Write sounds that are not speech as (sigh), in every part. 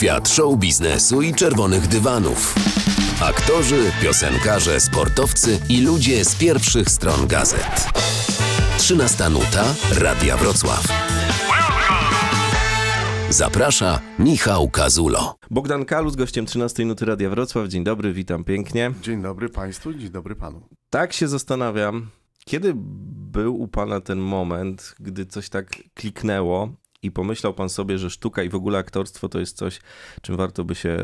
Świat show biznesu i czerwonych dywanów. Aktorzy, piosenkarze, sportowcy i ludzie z pierwszych stron gazet. 13 nuta Radia Wrocław. Zaprasza Michał Kazulo. Bogdan Kalus, gościem 13 Nuty Radia Wrocław. Dzień dobry, witam pięknie. Dzień dobry Państwu, dzień dobry Panu. Tak się zastanawiam, kiedy był u Pana ten moment, gdy coś tak kliknęło i pomyślał Pan sobie, że sztuka i w ogóle aktorstwo to jest coś, czym warto by się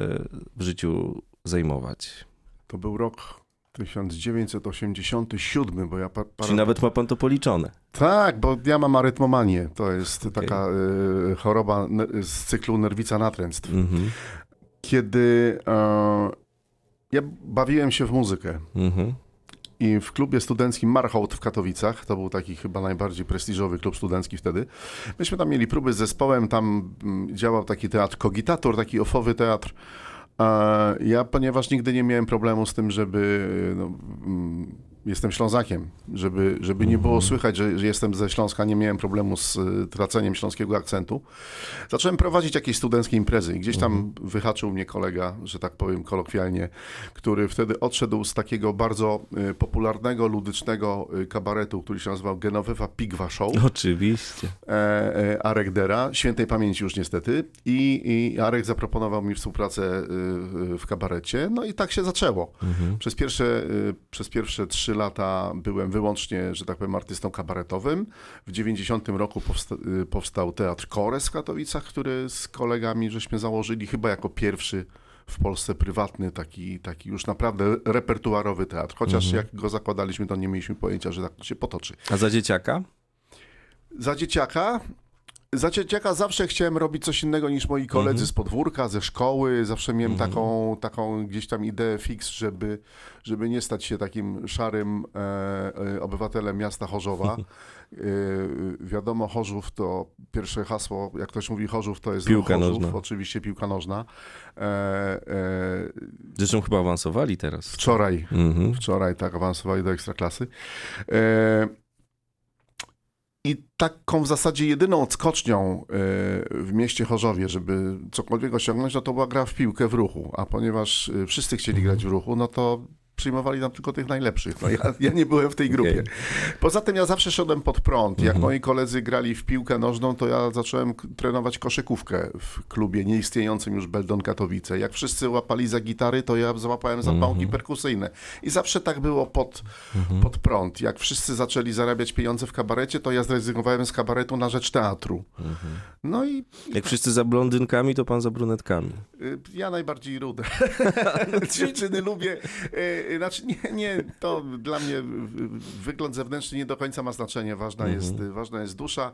w życiu zajmować? To był rok 1987, bo ja... Pa, Czyli nawet ma Pan to policzone. Tak, bo ja mam arytmomanię. To jest okay. taka y, choroba z cyklu nerwica natręctw. Mhm. Kiedy y, ja bawiłem się w muzykę. Mhm. I w klubie studenckim Marhout w Katowicach, to był taki chyba najbardziej prestiżowy klub studencki wtedy, myśmy tam mieli próby z zespołem, tam mm, działał taki teatr Kogitator, taki ofowy teatr. Ja, ponieważ nigdy nie miałem problemu z tym, żeby no, mm, jestem Ślązakiem, żeby, żeby nie było mhm. słychać, że, że, jestem ze Śląska, nie miałem problemu z y, traceniem śląskiego akcentu. Zacząłem prowadzić jakieś studenckie imprezy i gdzieś tam mhm. wyhaczył mnie kolega, że tak powiem kolokwialnie, który wtedy odszedł z takiego bardzo y, popularnego, ludycznego y, kabaretu, który się nazywał Genovefa Pigwa Show. Oczywiście. E, e, Arek Dera, świętej pamięci już niestety. I, I Arek zaproponował mi współpracę w kabarecie, no i tak się zaczęło. Mhm. Przez pierwsze, przez pierwsze trzy lata byłem wyłącznie, że tak powiem, artystą kabaretowym. W 90 roku powsta y, powstał Teatr Kores w Katowicach, który z kolegami żeśmy założyli chyba jako pierwszy w Polsce prywatny, taki, taki już naprawdę repertuarowy teatr. Chociaż mhm. jak go zakładaliśmy, to nie mieliśmy pojęcia, że tak się potoczy. A za dzieciaka? Za dzieciaka za dzieciaka zawsze chciałem robić coś innego niż moi koledzy mm -hmm. z podwórka, ze szkoły. Zawsze miałem mm -hmm. taką, taką gdzieś tam ideę fix, żeby, żeby nie stać się takim szarym e, e, obywatelem miasta Chorzowa. (laughs) E, wiadomo, Chorzów to pierwsze hasło, jak ktoś mówi Chorzów, to jest piłka Chorzów, nożna. oczywiście piłka nożna. E, e, Zresztą chyba awansowali teraz. Wczoraj, mm -hmm. wczoraj tak, awansowali do Ekstraklasy. E, i taką w zasadzie jedyną odskocznią e, w mieście Chorzowie, żeby cokolwiek osiągnąć, no to była gra w piłkę w ruchu. A ponieważ e, wszyscy chcieli grać w ruchu, no to przyjmowali nam tylko tych najlepszych. No ja, (laughs) ja nie byłem w tej grupie. Okay. Poza tym ja zawsze szedłem pod prąd. Jak -hmm. moi koledzy grali w piłkę nożną, to ja zacząłem trenować koszykówkę w klubie nieistniejącym już Beldon Katowice. Jak wszyscy łapali za gitary, to ja złapałem za pałki -hmm. perkusyjne. I zawsze tak było pod, -hmm. pod prąd. Jak wszyscy zaczęli zarabiać pieniądze w kabarecie, to ja zrezygnowałem z kabaretu na rzecz teatru. Mhm. No i... Jak wszyscy za blondynkami, to pan za brunetkami. Y, ja najbardziej rudę. (laughs) (laughs) Dziewczyny lubię Y, znaczy nie, nie, to dla mnie wygląd zewnętrzny nie do końca ma znaczenie. Ważna, mhm. jest, ważna jest dusza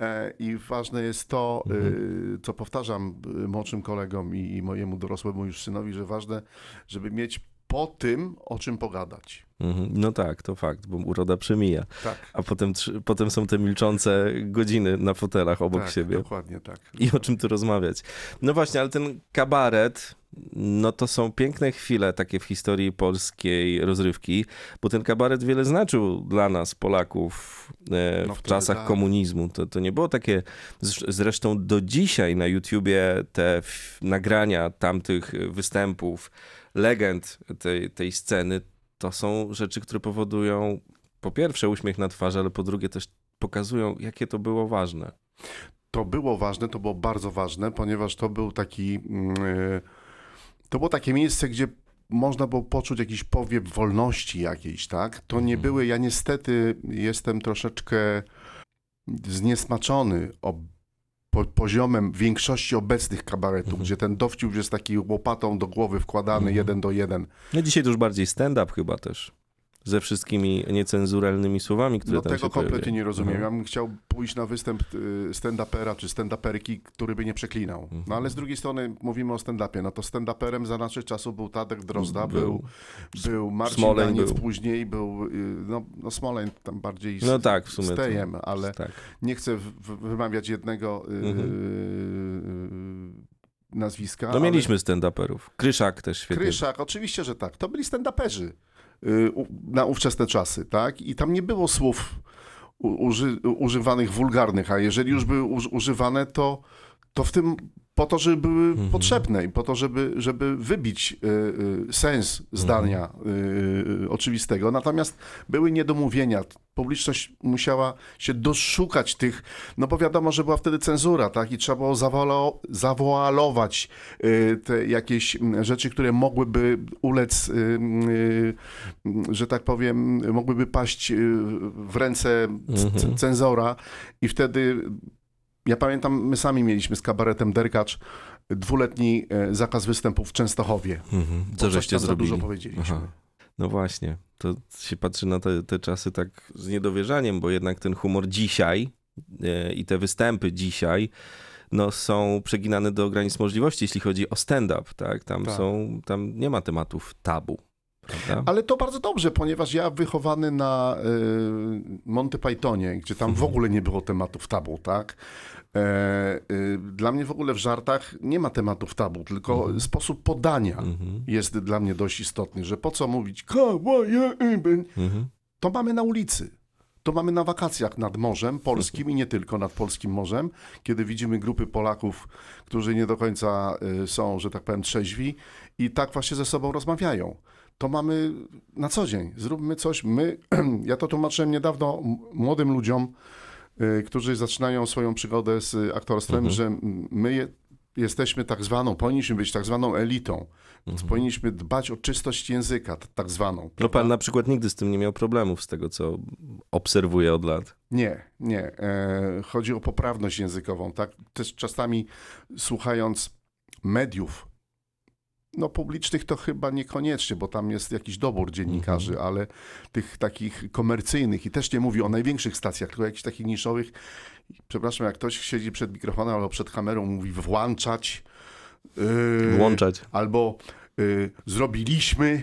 e, i ważne jest to, y, mhm. co powtarzam y, młodszym kolegom i, i mojemu dorosłemu już synowi, że ważne, żeby mieć po tym, o czym pogadać. Mhm. No tak, to fakt, bo uroda przemija. Tak. A potem, potem są te milczące godziny na fotelach obok tak, siebie. Dokładnie tak. I o czym tu rozmawiać. No właśnie, ale ten kabaret, no to są piękne chwile takie w historii polskiej rozrywki, bo ten kabaret wiele znaczył dla nas, Polaków, e, no w czasach tak. komunizmu. To, to nie było takie, zresztą do dzisiaj na YouTubie te nagrania tamtych występów, legend tej, tej sceny, to są rzeczy, które powodują po pierwsze uśmiech na twarzy, ale po drugie też pokazują, jakie to było ważne. To było ważne, to było bardzo ważne, ponieważ to był taki. Yy, to było takie miejsce, gdzie można było poczuć jakiś powiew wolności jakiejś, tak? To nie mhm. były. Ja niestety jestem troszeczkę zniesmaczony po, poziomem większości obecnych kabaretów, mhm. gdzie ten dowcip jest taki łopatą do głowy wkładany mhm. jeden do jeden. No dzisiaj to już bardziej stand-up chyba też ze wszystkimi niecenzuralnymi słowami, które no, tam tego kompletnie nie rozumiem. Mhm. Ja bym chciał pójść na występ y, stand-upera czy stand-uperki, który by nie przeklinał. No mhm. ale z drugiej strony mówimy o stand-upie. No to stand-uperem za naszych czasów był Tadek Drozda, był, był, był Marcin Smoleń Daniec, był. później był, y, no, no Smoleń tam bardziej no tak, w sumie stejem, to, ale tak. nie chcę wymawiać jednego y, mhm. nazwiska. No mieliśmy ale... stand-uperów. Kryszak też świetnie. Kryszak, oczywiście, że tak. To byli stand-uperzy. Y, na ówczesne czasy, tak? I tam nie było słów uży, używanych wulgarnych, a jeżeli już były używane, to, to w tym po to, żeby były mhm. potrzebne i po to, żeby, żeby wybić y, y, sens zdania mhm. y, oczywistego. Natomiast były niedomówienia. Publiczność musiała się doszukać tych, no bo wiadomo, że była wtedy cenzura, tak? I trzeba było zawoalo, zawoalować te jakieś rzeczy, które mogłyby ulec, że tak powiem, mogłyby paść w ręce mhm. cenzora i wtedy ja pamiętam, my sami mieliśmy z kabaretem Derkacz dwuletni e, zakaz występów w Częstochowie. Mhm. Co żeście zrobili? Za dużo powiedzieliśmy. Aha. No właśnie, to się patrzy na te, te czasy tak z niedowierzaniem, bo jednak ten humor dzisiaj e, i te występy dzisiaj no, są przeginane do granic możliwości, jeśli chodzi o stand-up, tak? Tam, tak. Są, tam nie ma tematów tabu. Prawda? Ale to bardzo dobrze, ponieważ ja wychowany na y, Monty Pythonie, gdzie tam w mhm. ogóle nie było tematów tabu, tak? E, y, dla mnie w ogóle w żartach nie ma tematów tabu, tylko mhm. sposób podania mhm. jest dla mnie dość istotny, że po co mówić mhm. to mamy na ulicy. To mamy na wakacjach nad morzem polskim i nie tylko nad polskim morzem, kiedy widzimy grupy Polaków, którzy nie do końca y, są, że tak powiem, trzeźwi i tak właśnie ze sobą rozmawiają to mamy na co dzień. Zróbmy coś. My, (clears throat) ja to tłumaczyłem niedawno młodym ludziom, y, którzy zaczynają swoją przygodę z aktorstwem, mhm. że my je, jesteśmy tak zwaną, powinniśmy być tak zwaną elitą. Więc mhm. powinniśmy dbać o czystość języka, tak zwaną. Prawda? No pan na przykład nigdy z tym nie miał problemów, z tego co obserwuję od lat. Nie, nie. E, chodzi o poprawność językową. Tak? Też czasami słuchając mediów no publicznych to chyba niekoniecznie, bo tam jest jakiś dobór dziennikarzy, mhm. ale tych takich komercyjnych i też nie mówię o największych stacjach, tylko jakichś takich niszowych. Przepraszam, jak ktoś siedzi przed mikrofonem albo przed kamerą, mówi włączać. Yy, Włączać. Albo yy, zrobiliśmy,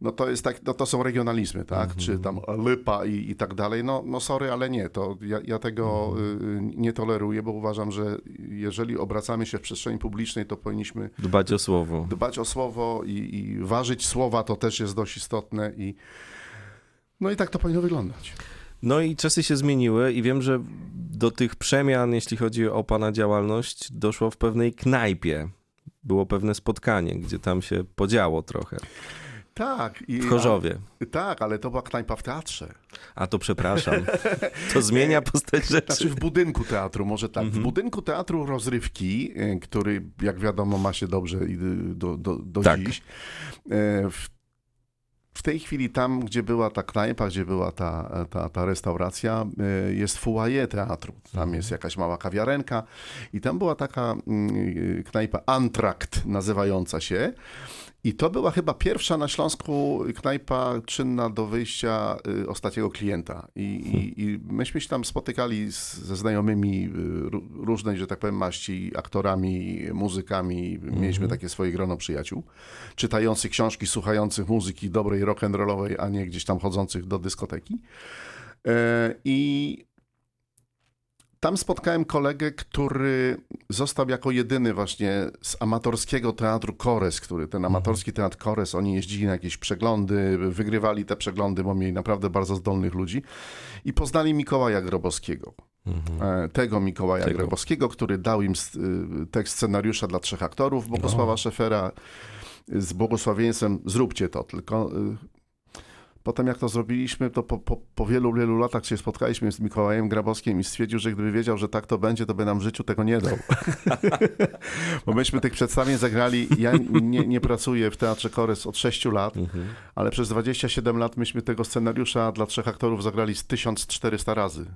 no to jest tak, no to są regionalizmy, tak? Mm -hmm. Czy tam lypa i, i tak dalej. No, no sorry, ale nie, to ja, ja tego mm -hmm. nie toleruję, bo uważam, że jeżeli obracamy się w przestrzeni publicznej, to powinniśmy dbać o słowo. Dbać o słowo i, i ważyć słowa to też jest dość istotne i no i tak to powinno wyglądać. No i czasy się zmieniły i wiem, że do tych przemian, jeśli chodzi o pana działalność, doszło w pewnej knajpie było pewne spotkanie, gdzie tam się podziało trochę. Tak. I, w Chorzowie. A, tak, ale to była knajpa w teatrze. A to przepraszam. (laughs) To zmienia postać rzeczy. Znaczy w budynku teatru, może tak. W mhm. budynku teatru rozrywki, e, który jak wiadomo ma się dobrze do, do, do tak. dziś, e, w w tej chwili tam, gdzie była ta knajpa, gdzie była ta, ta, ta restauracja, e, jest foyer teatru. Tam mhm. jest jakaś mała kawiarenka i tam była taka mm, knajpa Antrakt nazywająca się. I to była chyba pierwsza na Śląsku knajpa czynna do wyjścia y, ostatniego klienta. I, i, i myśmy się tam spotykali z, ze znajomymi y, różnej, że tak powiem, maści, aktorami, muzykami. Mieliśmy mhm. takie swoje grono przyjaciół, czytających książki, słuchających muzyki dobrej rock'n'rollowej, a nie gdzieś tam chodzących do dyskoteki. E, I tam spotkałem kolegę, który został jako jedyny właśnie z amatorskiego teatru Kores, który ten mhm. amatorski teatr Kores, oni jeździli na jakieś przeglądy, wygrywali te przeglądy, bo mieli naprawdę bardzo zdolnych ludzi i poznali Mikołaja Grobowskiego. Mhm. E, tego Mikołaja Tego. Grobowskiego, który dał im y, tekst scenariusza dla trzech aktorów Bogusława no. Szefera z błogosławieństwem zróbcie to, tylko y, Potem jak to zrobiliśmy, to po, po, po, wielu, wielu latach się spotkaliśmy z Mikołajem Grabowskim i stwierdził, że gdyby wiedział, że tak to będzie, to by nam w życiu tego nie dał. (laughs) Bo myśmy tych przedstawień zagrali, ja nie, nie pracuję w Teatrze Korys od 6 lat, mhm. ale przez 27 lat myśmy tego scenariusza dla trzech aktorów zagrali z 1400 razy.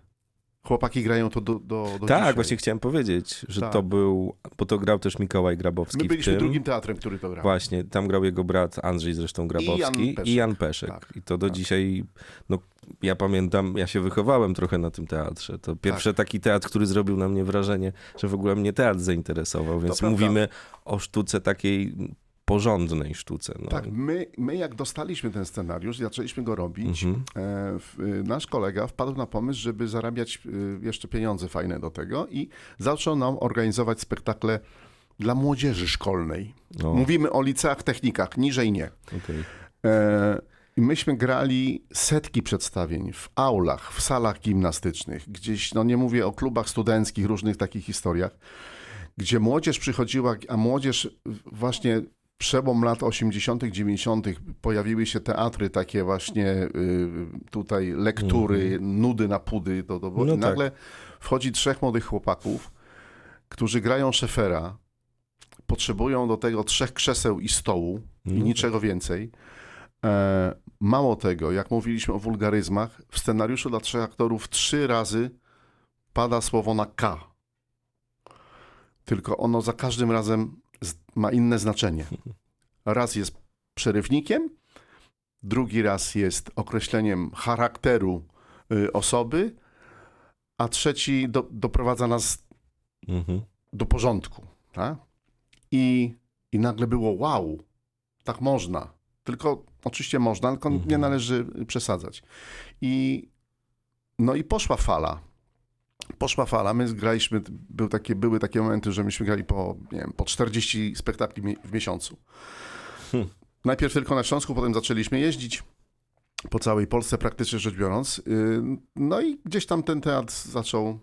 Chłopaki grają to do, do, do Tak, dzisiaj. właśnie chciałem powiedzieć, że tak. to był, bo to grał też Mikołaj Grabowski My byliśmy drugim teatrem, który to grał. Właśnie, tam grał jego brat Andrzej zresztą Grabowski i Jan Peszek. I Jan Peszek. Tak. I to do tak. dzisiaj, no ja pamiętam, ja się wychowałem trochę na tym teatrze. To pierwszy tak. taki teatr, który zrobił na mnie wrażenie, że w ogóle mnie teatr zainteresował, więc mówimy o sztuce takiej porządnej sztuce. No. Tak, my, my jak dostaliśmy ten scenariusz, zaczęliśmy go robić, mhm. e, nasz kolega wpadł na pomysł, żeby zarabiać e, jeszcze pieniądze fajne do tego i zaczął nam organizować spektakle dla młodzieży szkolnej. O. Mówimy o liceach, technikach, niżej nie. Okay. E, I myśmy grali setki przedstawień w aulach, w salach gimnastycznych, gdzieś, no nie mówię o klubach studenckich, różnych takich historiach gdzie młodzież przychodziła, a młodzież właśnie przełom lat 80., 90. pojawiły się teatry, takie właśnie y, tutaj lektury, mm. nudy na pudy. To, to, no I nagle tak. wchodzi trzech młodych chłopaków, którzy grają szefera, potrzebują do tego trzech krzeseł i stołu i no niczego tak. więcej. E, mało tego, jak mówiliśmy o wulgaryzmach, w scenariuszu dla trzech aktorów trzy razy pada słowo na K. Tylko ono za każdym razem ma inne znaczenie. Raz jest przerywnikiem, drugi raz jest określeniem charakteru y, osoby, a trzeci do, doprowadza nas mhm. do porządku. Tak? I, I nagle było wow, tak można. Tylko oczywiście można, tylko mhm. nie należy przesadzać. I no i poszła fala poszła fala, my graliśmy, był takie, były takie momenty, że myśmy grali po, nie wiem, po 40 spektakli w miesiącu. Hmm. Najpierw tylko na Śląsku, potem zaczęliśmy jeździć po całej Polsce praktycznie rzecz biorąc. Y, no i gdzieś tam ten teatr zaczął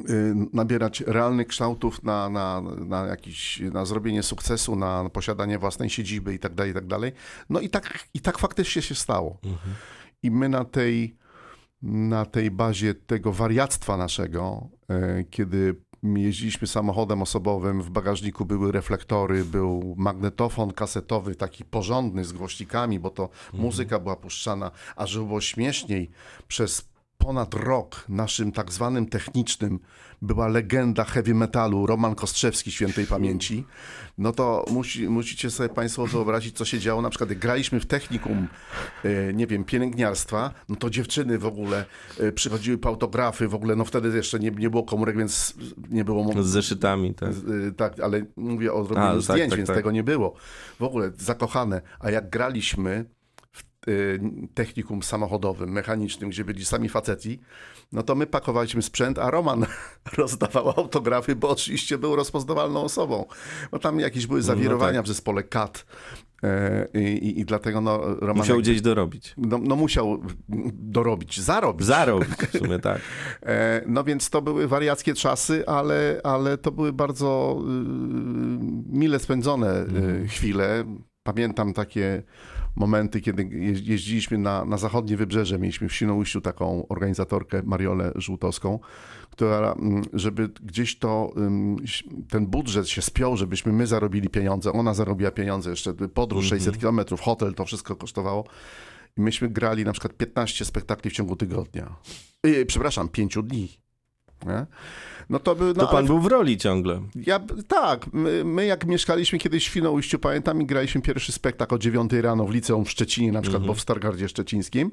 y, nabierać realnych kształtów na, na, na, jakiś, na zrobienie sukcesu, na posiadanie własnej siedziby i tak dalej, i tak dalej. No i tak, i tak faktycznie się stało. Mhm. I my na tej na tej bazie tego wariactwa naszego, e, kiedy jeździliśmy samochodem osobowym, w bagażniku były reflektory, był magnetofon kasetowy, taki porządny z głośnikami, bo to mhm. muzyka była puszczana, a żeby było śmieszniej, przez ponad rok naszym tak zwanym technicznym była legenda heavy metalu Roman Kostrzewski świętej pamięci, no to musi, musicie sobie Państwo wyobrazić, co się działo. Na przykład, jak graliśmy w technikum, e, nie wiem, pielęgniarstwa, no to dziewczyny w ogóle e, przychodziły po autografy, w ogóle, no wtedy jeszcze nie, nie było komórek, więc nie było... Z zeszytami, tak. E, tak, ale mówię o robieniu tak, zdjęć, tak, więc tak. tego nie było. W ogóle zakochane. A jak graliśmy technikum samochodowym, mechanicznym, gdzie byli sami faceci, no to my pakowaliśmy sprzęt, a Roman (laughs) rozdawał autografy, bo oczywiście był rozpoznawalną osobą. Bo tam jakieś były no zawirowania no tak. w zespole CAT. E, I, i, I, dlatego no, Roman... Musiał gdzieś dorobić. No, no, musiał dorobić, zarobić. Zarobić, w (laughs) sumie tak. E, no więc to były wariackie czasy, ale, ale to były bardzo y, mile spędzone y, mhm. chwile. Pamiętam takie momenty, kiedy jeździliśmy na, na zachodnie wybrzeże, mieliśmy w Świnoujściu taką organizatorkę Mariolę Żółtowską, która, mm, żeby gdzieś to, ten budżet się spiął, żebyśmy my zarobili pieniądze, ona zarobiła pieniądze, jeszcze podróż 600 mhm. kilometrów, hotel, to wszystko kosztowało. I myśmy grali na przykład 15 spektakli w ciągu tygodnia. Yy, przepraszam, 5 dni. Nie? No to, by, no, to pan ale... był w roli ciągle. Ja, tak, my, my, jak mieszkaliśmy kiedyś w Świnoujściu, pamiętam i graliśmy pierwszy spektakl o 9 rano w liceum w Szczecinie, na przykład, mm -hmm. bo w Stargardzie Szczecińskim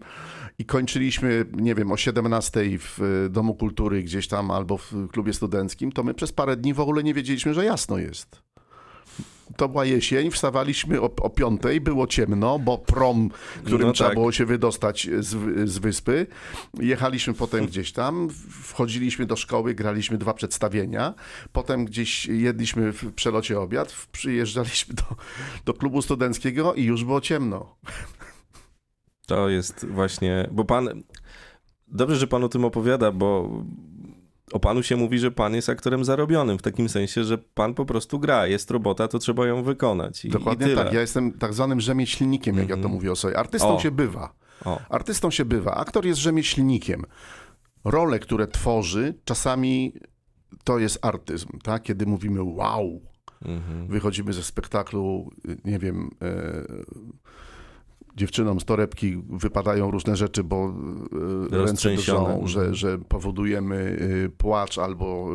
i kończyliśmy, nie wiem, o 17 w Domu Kultury gdzieś tam albo w klubie studenckim, to my przez parę dni w ogóle nie wiedzieliśmy, że jasno jest to była jesień, wstawaliśmy o, o piątej, było ciemno, bo prom, którym no trzeba tak. było się wydostać z, z wyspy. Jechaliśmy potem gdzieś tam, wchodziliśmy do szkoły, graliśmy dwa przedstawienia, potem gdzieś jedliśmy w przelocie obiad, przyjeżdżaliśmy do, do klubu studenckiego i już było ciemno. To jest właśnie, bo pan, dobrze, że pan o tym opowiada, bo o panu się mówi, że pan jest aktorem zarobionym, w takim sensie, że pan po prostu gra, jest robota, to trzeba ją wykonać. I, Dokładnie i tak. Ja jestem tak zwanym rzemieślnikiem, jak mm -hmm. ja to mhm. mówię o sobie. Artystą o. się bywa. O. Artystą się bywa. Aktor jest rzemieślnikiem. Role, które tworzy, czasami to jest artyzm, tak? Kiedy mówimy wow, mm -hmm. wychodzimy ze spektaklu, nie wiem... E, dziewczynom z torebki wypadają różne rzeczy, bo e, ręce drżą, że, że powodujemy e, płacz albo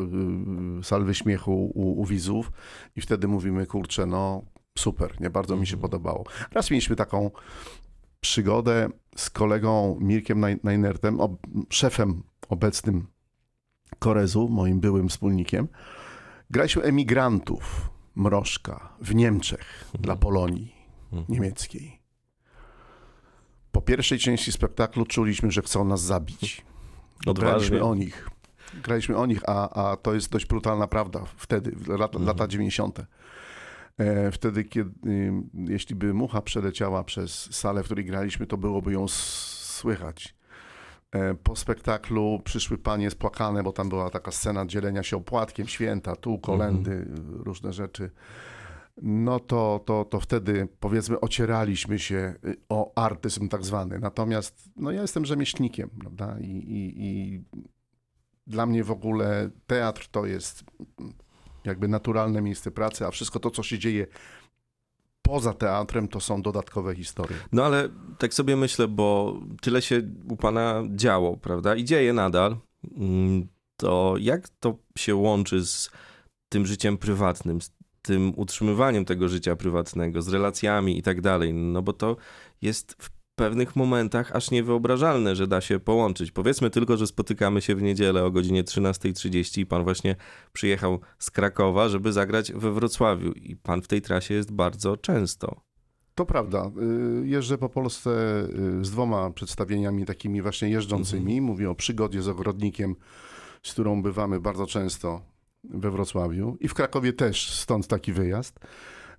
e, salwy śmiechu u, u widzów i wtedy mówimy, kurczę, no super, nie bardzo mi się mhm. podobało. Raz mieliśmy taką przygodę z kolegą Mirkiem Najnertem, szefem obecnym Korezu, moim byłym wspólnikiem. Graliśmy emigrantów Mrożka w Niemczech dla mhm. Polonii mhm. niemieckiej po pierwszej części spektaklu czuliśmy, że chcą nas zabić. Graliśmy o nich. Graliśmy o nich, a, a to jest dość brutalna prawda wtedy, lata, mhm. lata 90. E, wtedy, kiedy, jeśli by mucha przeleciała przez salę, w której graliśmy, to byłoby ją słychać. E, po spektaklu przyszły panie spłakane, bo tam była taka scena dzielenia się opłatkiem, święta, tu kolendy, mhm. różne rzeczy. No to, to, to wtedy powiedzmy ocieraliśmy się y, o artyzm tak zwany. Natomiast no ja jestem rzemieślnikiem, prawda? I, i, i dla mnie w ogóle teatr to jest jakby naturalne miejsce pracy, a wszystko to, co się dzieje poza teatrem to są dodatkowe historie. No ale tak sobie myślę, bo tyle się u pana działo, prawda? I dzieje nadal. Mm, to jak to się łączy z tym życiem prywatnym, z tym utrzymywaniem tego życia prywatnego, z relacjami i tak dalej? No bo to jest w pewnych momentach aż niewyobrażalne, że da się połączyć. Powiedzmy tylko, że spotykamy się w niedzielę o godzinie 13.30 i pan właśnie przyjechał z Krakowa, żeby zagrać we Wrocławiu i pan w tej trasie jest bardzo często. To prawda. Y, jeżdżę po Polsce y, z dwoma przedstawieniami takimi właśnie jeżdżącymi. Mhm. Mówię o przygodzie z ogrodnikiem, z którą bywamy bardzo często we Wrocławiu i w Krakowie też, stąd taki wyjazd.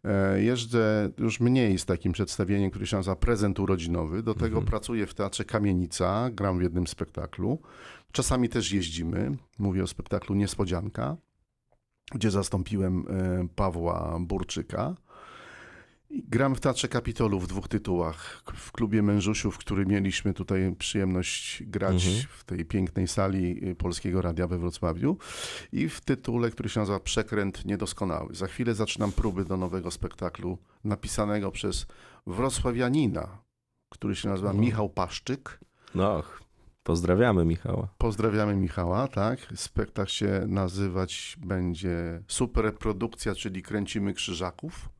E, jeżdżę już mniej z takim przedstawieniem, które się nazywa Prezent Urodzinowy. Do tego mhm. pracuję w Teatrze Kamienica, gram w jednym spektaklu. Czasami też jeździmy. Mówię o spektaklu Niespodzianka, gdzie zastąpiłem e, Pawła Burczyka. Gram w Teatrze Kapitolu w dwóch tytułach. W klubie Mężusiów, który mieliśmy tutaj przyjemność grać mhm. w tej pięknej sali y, Polskiego Radia we Wrocławiu i w tytule, który się nazywa Przekręt Niedoskonały. Za chwilę zaczynam próby do nowego spektaklu napisanego przez wrocławianina, który się nazywa mhm. Michał Paszczyk. No, pozdrawiamy Michała. Pozdrawiamy Michała, tak. Spektakl się nazywać będzie Superprodukcja, czyli Kręcimy Krzyżaków.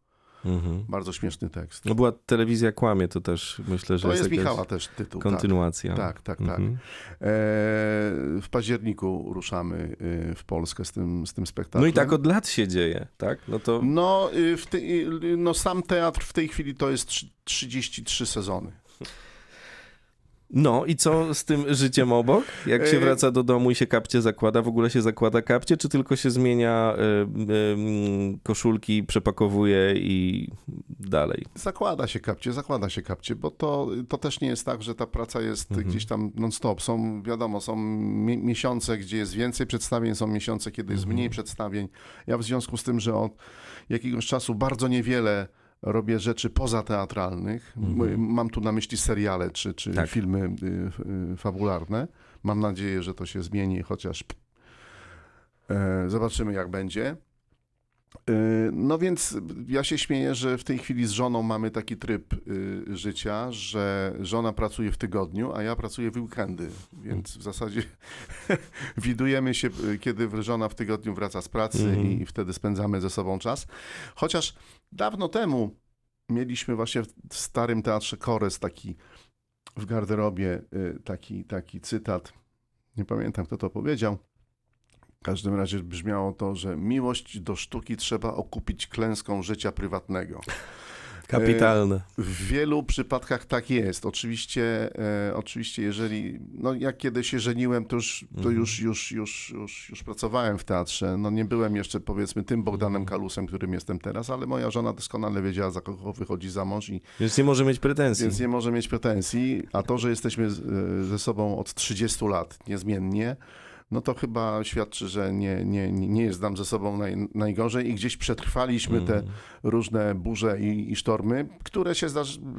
Mhm. Bardzo śmieszny tekst. No była telewizja kłamie, to też myślę, że to jest, jest Michała też tytuł. Tak. Kontynuacja. Tak, tak, tak. Mhm. E, w październiku ruszamy y, w Polskę z tym, z tym spektaklem. No i tak od lat się dzieje, tak? No, to... no, y, te, y, no sam teatr w tej chwili to jest 33 sezony. No i co z tym życiem obok? Jak się wraca do domu i się kapcie zakłada? W ogóle się zakłada kapcie, czy tylko się zmienia y, y, koszulki, przepakowuje i dalej? Zakłada się kapcie, zakłada się kapcie, bo to, to też nie jest tak, że ta praca jest mhm. gdzieś tam non-stop. Są, wiadomo, są mi miesiące, gdzie jest więcej przedstawień, są miesiące, kiedy jest mhm. mniej przedstawień. Ja w związku z tym, że od jakiegoś czasu bardzo niewiele robię rzeczy pozateatralnych. Mhm. Mam tu na myśli seriale czy, czy tak. filmy y, y, fabularne. Mam nadzieję, że to się zmieni, chociaż e, zobaczymy jak będzie. E, no więc ja się śmieję, że w tej chwili z żoną mamy taki tryb y, życia, że żona pracuje w tygodniu, a ja pracuję w weekendy, więc w zasadzie (laughs) widujemy się, kiedy żona w tygodniu wraca z pracy mm. i wtedy spędzamy ze sobą czas. Chociaż Dawno temu mieliśmy właśnie w starym teatrze Kores taki w garderobie y, taki, taki cytat. Nie pamiętam, kto to powiedział. W każdym razie brzmiało to, że miłość do sztuki trzeba okupić klęską życia prywatnego. (laughs) Kapitalne. W wielu przypadkach tak jest. Oczywiście, e, oczywiście jeżeli, no jak kiedy się żeniłem, to, już, to mhm. już, już, już, już, już pracowałem w teatrze. No nie byłem jeszcze powiedzmy tym Bogdanem mhm. Kalusem, którym jestem teraz, ale moja żona doskonale wiedziała, za kogo wychodzi za mąż. I, więc nie może mieć pretensji. Więc nie może mieć pretensji, a to, że jesteśmy ze sobą od 30 lat niezmiennie, no to chyba świadczy, że nie, nie, nie jest nam ze sobą naj, najgorzej i gdzieś przetrwaliśmy mm. te różne burze i, i, sztormy, które się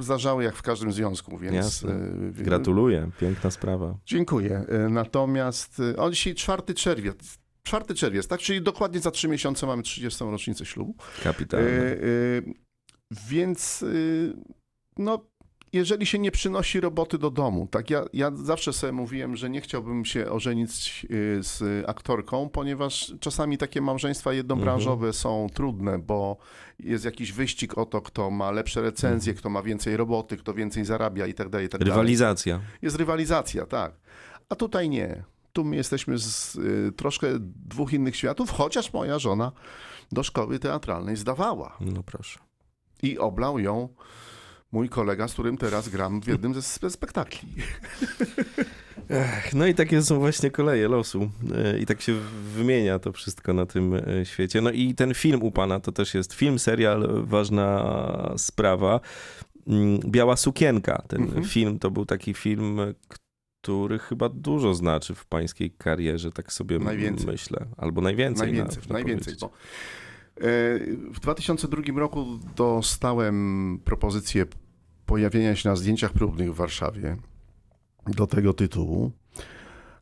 zdarzały jak w każdym związku, więc... Jasne. E, Gratuluję, piękna sprawa. Dziękuję. E, natomiast e, on dzisiaj 4 czerwiec, 4 czerwiec, tak? Czyli dokładnie za trzy miesiące mamy 30. rocznicę ślubu. Kapitalnie. Więc no jeżeli się nie przynosi roboty do domu, tak ja, ja zawsze sobie mówiłem, że nie chciałbym się ożenić y, z aktorką, ponieważ czasami takie małżeństwa jednobranżowe mhm. są trudne, bo jest jakiś wyścig o to, kto ma lepsze recenzje, mhm. kto ma więcej roboty, kto więcej zarabia i tak dalej. Tak rywalizacja. Jest rywalizacja, tak. A tutaj nie. Tu my jesteśmy z y, troszkę dwóch innych światów, chociaż moja żona do szkoły teatralnej zdawała. No proszę. I oblał ją mój kolega, z którym teraz gram w jednym ze spektakli. (laughs) Ech, no i takie są właśnie koleje losu. E, I tak się wymienia to wszystko na tym e, świecie. No i ten film u pana to też jest film, serial, ważna sprawa. Mm, Biała sukienka. Ten mhm. film to był taki film, który chyba dużo znaczy w pańskiej karierze, tak sobie najwięcej. myślę. Albo najwięcej. Najwięcej, na, najwięcej. Bo, e, w 2002 roku dostałem propozycję pojawienia się na zdjęciach próbnych w Warszawie do tego tytułu.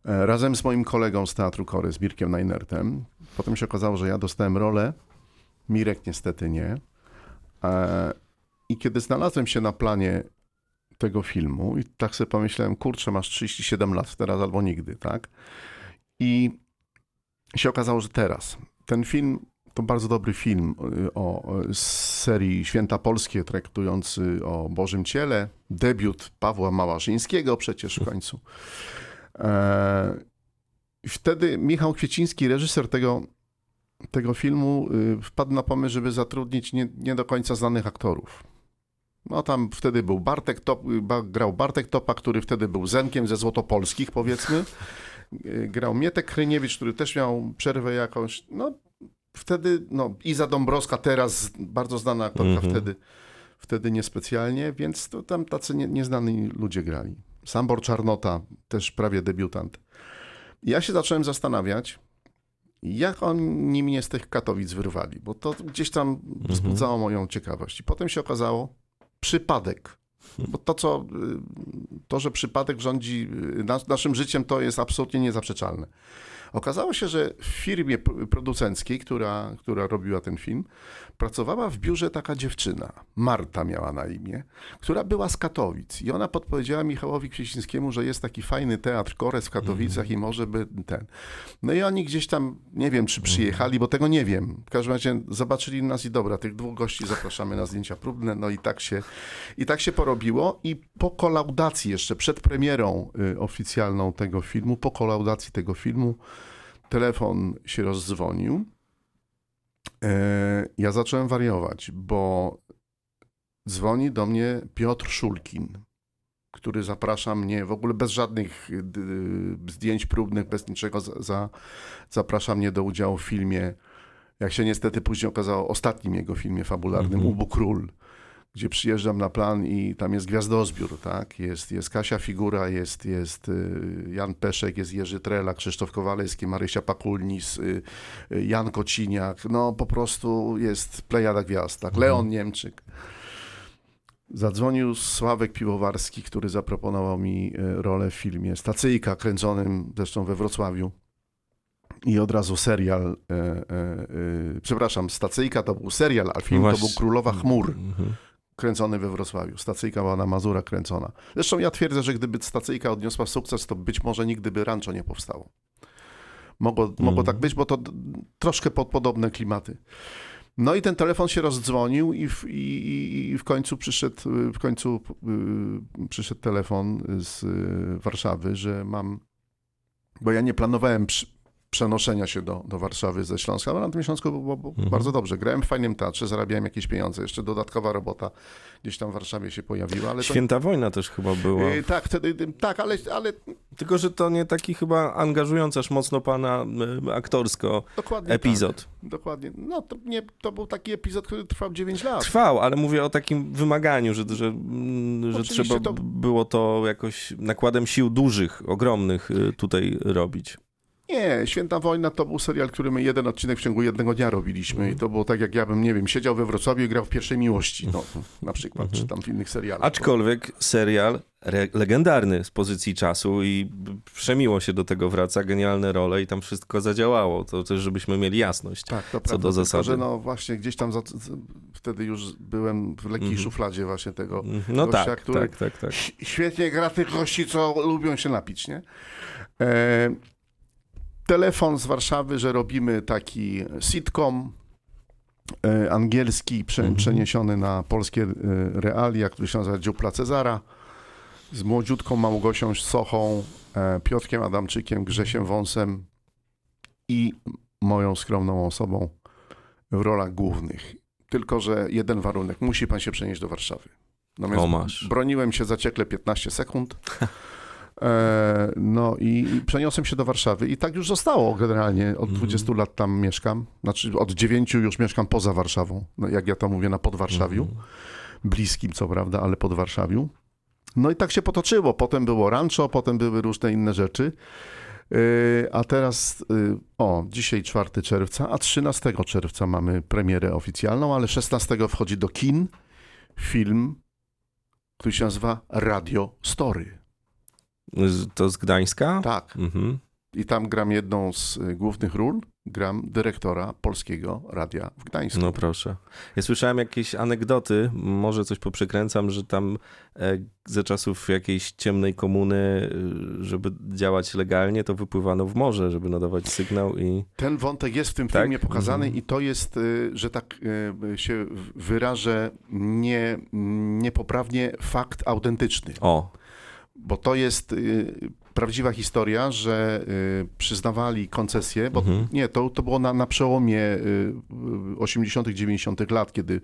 E, razem z moim kolegą z Teatru Kory, z Mirkiem Najnertem. Potem się okazało, że ja dostałem rolę, Mirek niestety nie. E, I kiedy znalazłem się na planie tego filmu i tak sobie pomyślałem, kurczę, masz 37 lat teraz albo nigdy, tak? I się okazało, że teraz. Ten film to bardzo dobry film y, o, z serii Święta Polskie, traktujący o Bożym Ciele. Debiut Pawła Małażyńskiego przecież w końcu. E, wtedy Michał Kwieciński, reżyser tego, tego filmu, y, wpadł na pomysł, żeby zatrudnić nie, nie do końca znanych aktorów. No tam wtedy był Bartek Top, grał Bartek Topa, który wtedy był Zenkiem ze Złotopolskich, powiedzmy. Grał Mietek Kryniewicz, który też miał przerwę jakąś. No wtedy, no Iza Dąbrowska teraz, bardzo znana aktorka mm -hmm. wtedy, wtedy niespecjalnie, więc to tam tacy nie, nieznani ludzie grali. Sambor Czarnota, też prawie debiutant. Ja się zacząłem zastanawiać, jak oni mnie z tych Katowic wyrwali, bo to gdzieś tam mhm. wzbudzało moją ciekawość. I potem się okazało, przypadek. Bo to, co, y, to, że przypadek rządzi y, naszym życiem, to jest absolutnie niezaprzeczalne. Okazało się, że w firmie producenckiej, która, która robiła ten film, pracowała w biurze taka dziewczyna, Marta miała na imię, która była z Katowic. I ona podpowiedziała Michałowi Kwiecińskiemu, że jest taki fajny teatr Kores w Katowicach i może by ten. No i oni gdzieś tam, nie wiem czy przyjechali, bo tego nie wiem. W każdym razie zobaczyli nas i dobra, tych dwóch gości zapraszamy na zdjęcia próbne. No i tak się, i tak się porobiło. I po kolaudacji, jeszcze przed premierą y, oficjalną tego filmu, po kolaudacji tego filmu, telefon się rozdzwonił. E, ja zacząłem wariować, bo dzwoni do mnie Piotr Szulkin, który zaprasza mnie w ogóle bez żadnych zdjęć próbnych, bez niczego, za, zaprasza mnie do udziału w filmie. Jak się niestety później okazało, ostatnim jego filmie fabularnym, -hmm. Ubu Król gdzie przyjeżdżam na plan i tam jest gwiazdozbiór, tak? Jest, jest Kasia Figura, jest, jest y, Jan Peszek, jest Jerzy Trela, Krzysztof Kowalewski, Marysia Pakulnis, y, y, Jan Kociniak. No po prostu jest plejada gwiazd, tak? Leon mhm. Niemczyk. Zadzwonił Sławek Piwowarski, który zaproponował mi rolę w filmie Stacyjka, kręconym zresztą we Wrocławiu. I od razu serial, e, e, e, przepraszam, Stacyjka to był serial, a film Właśnie. to był Królowa Chmur. Mhm kręcony we Wrocławiu. Stacyjka była na Mazura kręcona. Zresztą ja twierdzę, że gdyby stacyjka odniosła sukces, to być może nigdy by rancho nie powstało. Mogło, mm. mogło tak być, bo to troszkę pod podobne klimaty. No i ten telefon się rozdzwonił i w, i, i w końcu przyszedł, w końcu yy, przyszedł telefon z yy, Warszawy, że mam, bo ja nie planowałem przy, przenoszenia się do, do Warszawy ze Śląska. Ale na tym Śląsku było, było mhm. bardzo dobrze. Grałem w fajnym teatrze, zarabiałem jakieś pieniądze. Jeszcze dodatkowa robota gdzieś tam w Warszawie się pojawiła. Ale Święta to... wojna też chyba była. Yy, tak, wtedy, tak, ale, ale... Tylko, że to nie taki chyba angażujący aż mocno pana aktorsko Dokładnie epizod. Tak. Dokładnie. No to, nie, to był taki epizod, który trwał 9 lat. Trwał, ale mówię o takim wymaganiu, że, że, że trzeba to... było to jakoś nakładem sił dużych, ogromnych y, tutaj robić. Nie, Święta Wojna to był serial, który my jeden odcinek w ciągu jednego dnia robiliśmy i to było tak, jak ja bym, nie wiem, siedział we Wrocławiu i grał w Pierwszej Miłości, no, na przykład, czy tam w innych serialach. Aczkolwiek serial legendarny z pozycji czasu i przemiło się do tego wraca, genialne role i tam wszystko zadziałało, to też żebyśmy mieli jasność tak, to co prawda, do zasady. że no właśnie gdzieś tam za, wtedy już byłem w lekkiej mm -hmm. szufladzie właśnie tego no gościa, tak, który tak, tak, tak. świetnie gra tych gości, co lubią się napić, nie? E telefon z Warszawy, że robimy taki sitcom e, angielski, mhm. przeniesiony na polskie e, realia, który się nazywa Dziupla Cezara, z młodziutką Małgosią Sochą, e, Piotrkiem Adamczykiem, Grzesiem Wąsem i moją skromną osobą w rolach głównych. Tylko, że jeden warunek, musi pan się przenieść do Warszawy. Natomiast broniłem się zaciekle 15 sekund. (laughs) E, no i przeniosłem się do Warszawy i tak już zostało generalnie. Od 20 mhm. lat tam mieszkam. Znaczy od 9 już mieszkam poza Warszawą. No, jak ja to mówię, na Podwarszawiu. Mhm. Bliskim, co prawda, ale pod Warszawiu. No i tak się potoczyło. Potem było rancho, potem były różne inne rzeczy. Yy, A teraz, yy, o, dzisiaj 4 czerwca, a 13 czerwca mamy premierę oficjalną, ale 16 wchodzi do kin film, który się nazywa Radio Story. To z Gdańska? Tak. Mhm. I tam gram jedną z y, głównych ról. Gram dyrektora Polskiego Radia w Gdańsku. No proszę. Ja słyszałem jakieś anegdoty, może coś poprzekręcam, że tam e, ze czasów jakiejś ciemnej komuny, e, żeby działać legalnie, to wypływano w morze, żeby nadawać sygnał i... Ten wątek jest w tym Tak? filmie pokazany Mhm. i to jest, y, że tak y, się wyrażę nie, niepoprawnie, fakt autentyczny. O, Bo to jest y, prawdziwa historia, że y, przyznawali koncesję, bo Mhm. nie, to, to było na, na przełomie y, 80., 90. lat, kiedy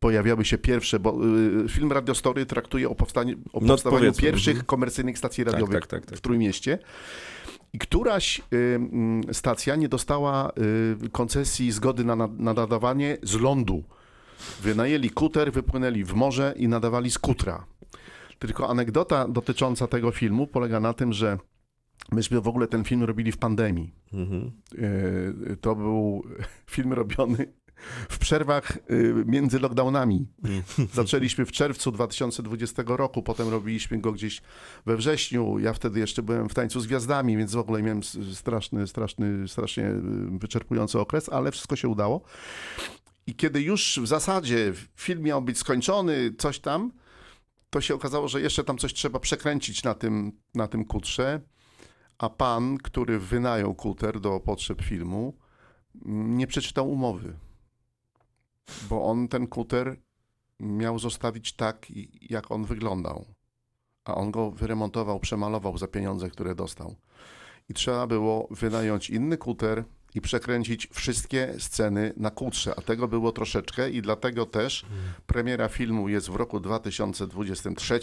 pojawiały się pierwsze, bo y, film Radiostory traktuje o, powstaniu, o No, powstawaniu pierwszych mhm. komercyjnych stacji tak, radiowych tak, tak. tak. w Trójmieście. I któraś y, mm, stacja nie dostała y, koncesji zgody na, na na nadawanie z lądu. Wynajęli kuter, wypłynęli w morze i nadawali z kutra. Tylko anegdota dotycząca tego filmu polega na tym, że myśmy w ogóle ten film robili w pandemii. Mhm. Y, To był (laughs) film robiony w przerwach y, między lockdownami. Zaczęliśmy w czerwcu 2020 roku, potem robiliśmy go gdzieś we wrześniu. Ja wtedy jeszcze byłem w tańcu z gwiazdami, więc w ogóle miałem straszny, straszny, strasznie y, wyczerpujący okres, ale wszystko się udało. I kiedy już w zasadzie film miał być skończony, coś tam, to się okazało, że jeszcze tam coś trzeba przekręcić na tym, na tym kutrze. A pan, który wynajął kuter do potrzeb filmu, nie przeczytał umowy. Bo on ten kuter miał zostawić tak, jak on wyglądał. A on go wyremontował, przemalował za pieniądze, które dostał. I trzeba było wynająć inny kuter i przekręcić wszystkie sceny na kutrze. A tego było troszeczkę i dlatego też premiera filmu jest w roku 2023,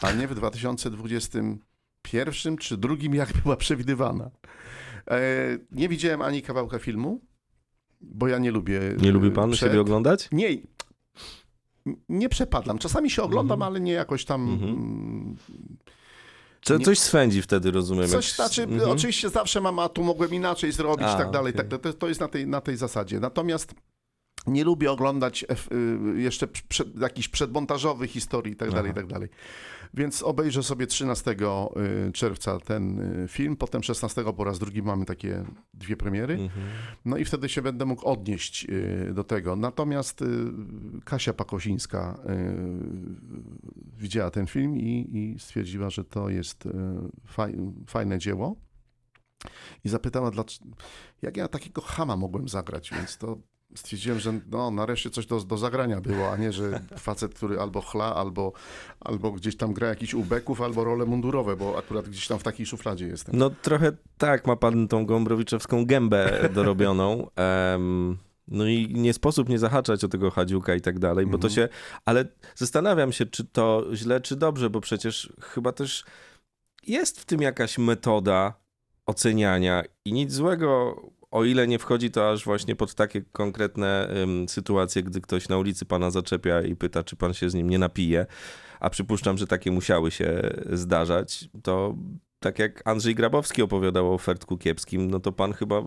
a nie w 2021 czy drugim, jak była przewidywana. E, nie widziałem ani kawałka filmu, bo ja nie lubię. Nie lubi e, pan przed- siebie oglądać? Nie. Nie przepadlam. Czasami się oglądam, Mhm. ale nie jakoś tam. Mhm. mm, Co, Nie- coś swędzi wtedy, rozumiem. Coś jak- znaczy, Mhm. oczywiście zawsze mam, a tu mogłem inaczej zrobić A, i tak dalej. okej. Tak, to, to jest na tej, na tej zasadzie. Natomiast nie lubię oglądać F, y, jeszcze przed, jakichś przedmontażowych historii i tak dalej, i Aha. tak dalej. Więc obejrzę sobie 13 y, czerwca ten y, film, potem 16 po raz drugi mamy takie dwie premiery. Mhm. No i wtedy się będę mógł odnieść do tego. Natomiast Kasia Pakosińska widziała ten film i, i stwierdziła, że to jest faj, fajne dzieło. I zapytała, dlaczego, jak ja takiego chama mogłem zagrać, więc to stwierdziłem, że no, nareszcie coś do, do zagrania było, a nie, że facet, który albo chla, albo, albo gdzieś tam gra jakichś ubeków, albo role mundurowe, bo akurat gdzieś tam w takiej szufladzie jestem. No trochę tak, ma pan tą gąbrowiczewską gębę dorobioną. (laughs) Em, no i nie sposób nie zahaczać o tego Hadziuka i tak dalej, bo to Mhm. się... Ale zastanawiam się, czy to źle, czy dobrze, bo przecież chyba też jest w tym jakaś metoda oceniania i nic złego, o ile nie wchodzi to aż właśnie pod takie konkretne em, sytuacje, gdy ktoś na ulicy pana zaczepia i pyta, czy pan się z nim nie napije, a przypuszczam, że takie musiały się zdarzać, to tak jak Andrzej Grabowski opowiadał o Fertku Kiepskim, no to pan chyba,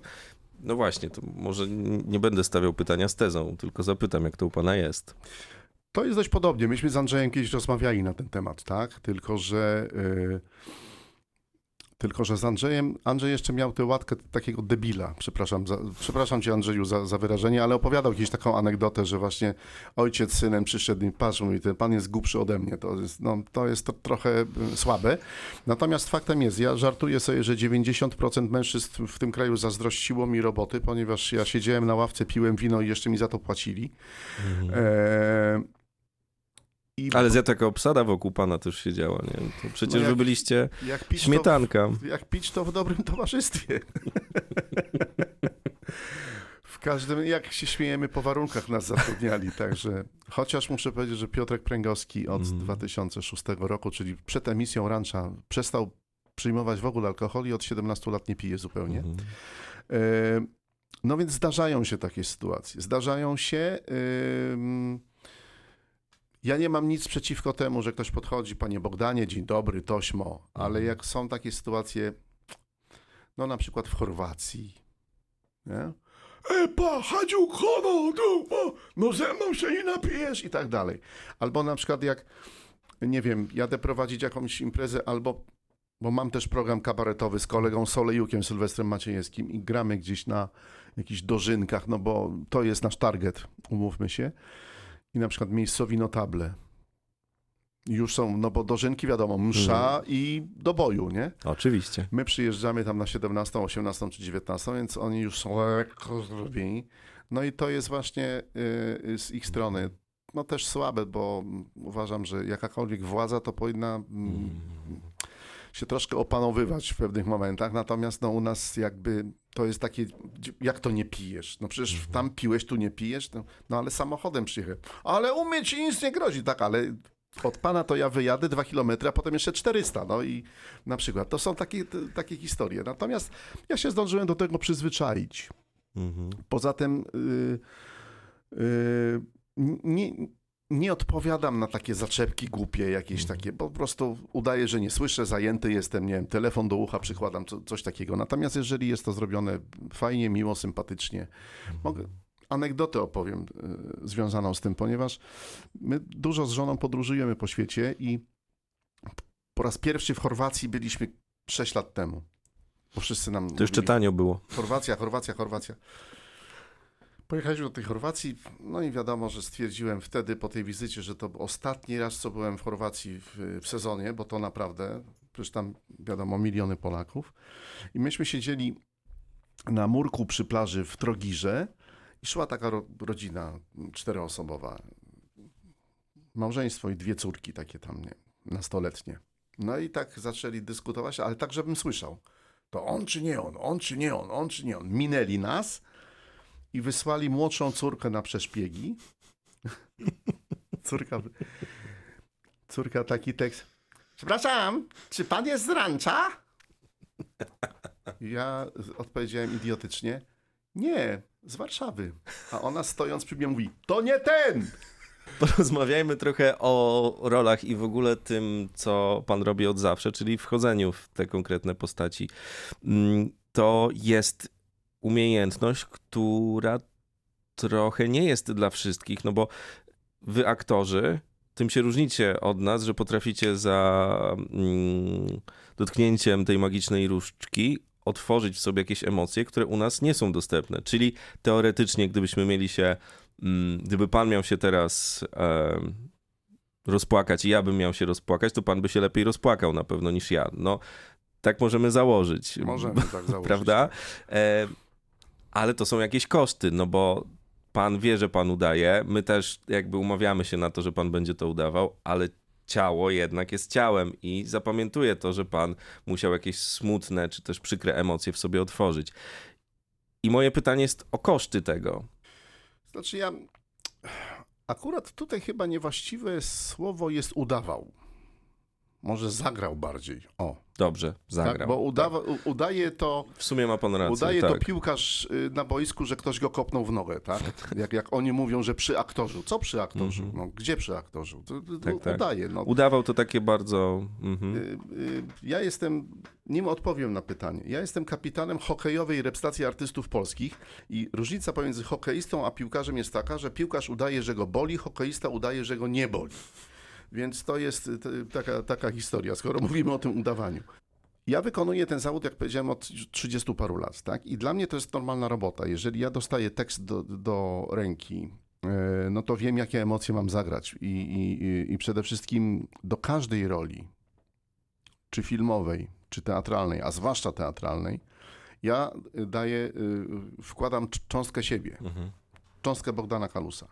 no właśnie, to może nie będę stawiał pytania z tezą, tylko zapytam, jak to u pana jest. To jest dość podobnie. Myśmy z Andrzejem kiedyś rozmawiali na ten temat, tak? Tylko, że. y, tylko, że z Andrzejem, Andrzej jeszcze miał tę łatkę takiego debila. Przepraszam, za, przepraszam cię Andrzeju za, za wyrażenie, ale opowiadał kiedyś taką anegdotę, że właśnie ojciec z synem przyszedł i patrz, mówi, ten pan jest głupszy ode mnie. To jest, no, to jest to trochę y, słabe. Natomiast faktem jest, ja żartuję sobie, że 90% mężczyzn w tym kraju zazdrościło mi roboty, ponieważ ja siedziałem na ławce, piłem wino i jeszcze mi za to płacili. E, i Ale z taka obsada wokół pana też się działa, nie? To przecież No jak- wy byliście jak pić, śmietanka. To, jak pić to w dobrym towarzystwie. (laughs) w każdym, jak się śmiejemy, po warunkach nas zatrudniali, także chociaż muszę powiedzieć, że Piotrek Pręgowski od Mhm. 2006 roku, czyli przed emisją Rancha, przestał przyjmować w ogóle alkohol i od 17 lat nie pije zupełnie. E, No więc zdarzają się takie sytuacje. Zdarzają się. Ja nie mam nic przeciwko temu, że ktoś podchodzi, panie Bogdanie, dzień dobry, tośmo, ale jak są takie sytuacje, no na przykład w Chorwacji, nie? E, pa, Hadziu, kono, no, no ze mną się nie napijesz i tak dalej. Albo na przykład jak, nie wiem, jadę prowadzić jakąś imprezę, albo, bo mam też program kabaretowy z kolegą Solejukiem, Sylwestrem Maciejewskim i gramy gdzieś na jakichś dożynkach, no bo to jest nasz target, umówmy się. I na przykład miejscowi notable. Już są, no bo dożynki wiadomo, msza i do boju, nie? Oczywiście. My przyjeżdżamy tam na 17, 18 czy 19, więc oni już są lekko zrobieni. No i to jest właśnie y, z ich strony no też słabe, bo uważam, że jakakolwiek władza to powinna mm, się troszkę opanowywać w pewnych momentach, natomiast no u nas jakby to jest takie, jak to nie pijesz? No przecież tam piłeś, tu nie pijesz, no, no ale samochodem przyjechałem. Ale u mnie ci nic nie grozi, tak, ale od pana to ja wyjadę dwa kilometry, a potem jeszcze 400, no i na przykład. To są takie, takie historie. Natomiast ja się zdążyłem do tego przyzwyczaić. Mhm. Poza tym yy, yy, nie, nie odpowiadam na takie zaczepki głupie jakieś mhm. takie, bo po prostu udaję, że nie słyszę, zajęty jestem, nie wiem, telefon do ucha przykładam, co, coś takiego. Natomiast jeżeli jest to zrobione fajnie, miło, sympatycznie, mhm. mogę, anegdotę opowiem y, związaną z tym, ponieważ my dużo z żoną podróżujemy po świecie i po raz pierwszy w Chorwacji byliśmy 6 lat temu. Bo wszyscy nam. To jeszcze tanio było. Chorwacja, Chorwacja, Chorwacja. Pojechaliśmy do tej Chorwacji, no i wiadomo, że stwierdziłem wtedy po tej wizycie, że to ostatni raz, co byłem w Chorwacji w, w sezonie, bo to naprawdę, przecież tam wiadomo, miliony Polaków. I myśmy siedzieli na murku przy plaży w Trogirze i szła taka ro, rodzina czteroosobowa. Małżeństwo i dwie córki takie tam, nie, nastoletnie. No i tak zaczęli dyskutować, ale tak, żebym słyszał. To on czy nie on, on czy nie on, on czy nie on. Minęli nas i wysłali młodszą córkę na przeszpiegi. (laughs) córka, córka taki tekst. Przepraszam, czy pan jest z rancza? Ja odpowiedziałem idiotycznie. Nie, z Warszawy. A ona stojąc przy mnie mówi, to nie ten! Porozmawiajmy trochę o rolach i w ogóle tym, co pan robi od zawsze, czyli wchodzeniu w te konkretne postaci. Mm, to jest umiejętność, która trochę nie jest dla wszystkich, no bo wy aktorzy, tym się różnicie od nas, że potraficie za mm, dotknięciem tej magicznej różdżki otworzyć w sobie jakieś emocje, które u nas nie są dostępne. Czyli teoretycznie, gdybyśmy mieli się, mm, gdyby pan miał się teraz e, rozpłakać i ja bym miał się rozpłakać, to pan by się lepiej rozpłakał na pewno niż ja. No, tak możemy założyć. Możemy tak (laughs) założyć. Prawda? E, ale to są jakieś koszty, no bo pan wie, że pan udaje, my też jakby umawiamy się na to, że pan będzie to udawał, ale ciało jednak jest ciałem i zapamiętuje to, że pan musiał jakieś smutne czy też przykre emocje w sobie otworzyć. I moje pytanie jest o koszty tego. Znaczy ja akurat tutaj chyba niewłaściwe słowo jest udawał. Może zagrał bardziej. O. Dobrze, zagrał. Tak, bo udawa, tak. udaje to. W sumie ma pan rację. Udaje tak. to piłkarz y, na boisku, że ktoś go kopnął w nogę, tak? (laughs) Jak, jak oni mówią, że przy aktorzu. Co przy aktorzu? Mm -hmm. No, gdzie przy aktorzu? To, to, tak, tak. udaje. No. Udawał to takie bardzo. Mm -hmm. Ja jestem, nim odpowiem na pytanie, ja jestem kapitanem hokejowej reprezentacji artystów polskich i różnica pomiędzy hokeistą a piłkarzem jest taka, że piłkarz udaje, że go boli, hokeista udaje, że go nie boli. Więc to jest taka, taka historia, skoro (laughs) mówimy o tym udawaniu. Ja wykonuję ten zawód, jak powiedziałem, od 30 paru lat, tak? I dla mnie to jest normalna robota. Jeżeli ja dostaję tekst do, do ręki, e, no to wiem, jakie emocje mam zagrać. I, i, I przede wszystkim do każdej roli, czy filmowej, czy teatralnej, a zwłaszcza teatralnej, ja daję, y, wkładam cząstkę siebie, mhm. cząstkę Bogdana Kalusa.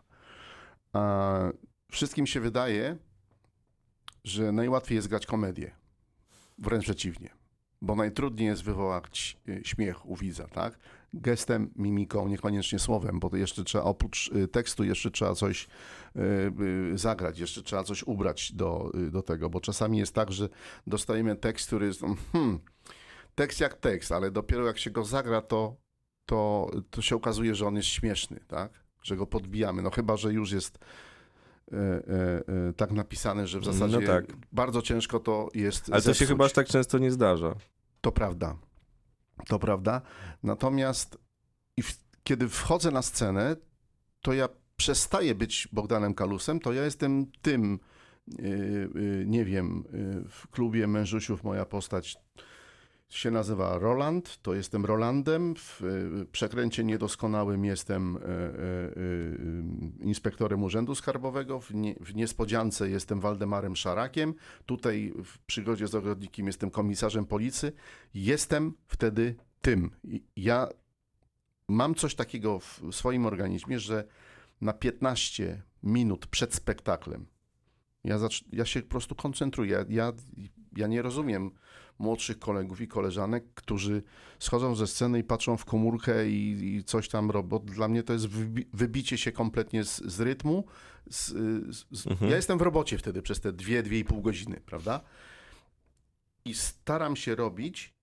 A wszystkim się wydaje, że najłatwiej jest grać komedię. Wręcz przeciwnie. Bo najtrudniej jest wywołać y, śmiech u widza, tak? Gestem, mimiką, niekoniecznie słowem, bo jeszcze trzeba oprócz y, tekstu jeszcze trzeba coś y, zagrać, jeszcze trzeba coś ubrać do, do tego, bo czasami jest tak, że dostajemy tekst, który jest hmm, tekst jak tekst, ale dopiero jak się go zagra, to, to, to się okazuje, że on jest śmieszny, tak? Że go podbijamy. No chyba, że już jest tak napisane, że w zasadzie No tak. bardzo ciężko to jest Ale to się zepsuć. chyba aż tak często nie zdarza. To prawda. To prawda. Natomiast kiedy wchodzę na scenę, to ja przestaję być Bogdanem Kalusem, to ja jestem tym, yy, yy, nie wiem, yy, w klubie Mężusiów moja postać się nazywa Roland, to jestem Rolandem, w yy, przekręcie niedoskonałym jestem yy, yy, inspektorem Urzędu Skarbowego, w, nie, w niespodziance jestem Waldemarem Szarakiem, tutaj w przygodzie z ogrodnikiem jestem komisarzem policji, jestem wtedy tym. Ja mam coś takiego w swoim organizmie, że na 15 minut przed spektaklem ja, ja się po prostu koncentruję. Ja, ja nie rozumiem młodszych kolegów i koleżanek, którzy schodzą ze sceny i patrzą w komórkę i, i coś tam robią. Dla mnie to jest wybi- wybicie się kompletnie z, z rytmu. Z, z, z, Ja jestem w robocie wtedy przez te dwie, dwie i pół godziny, prawda? I staram się robić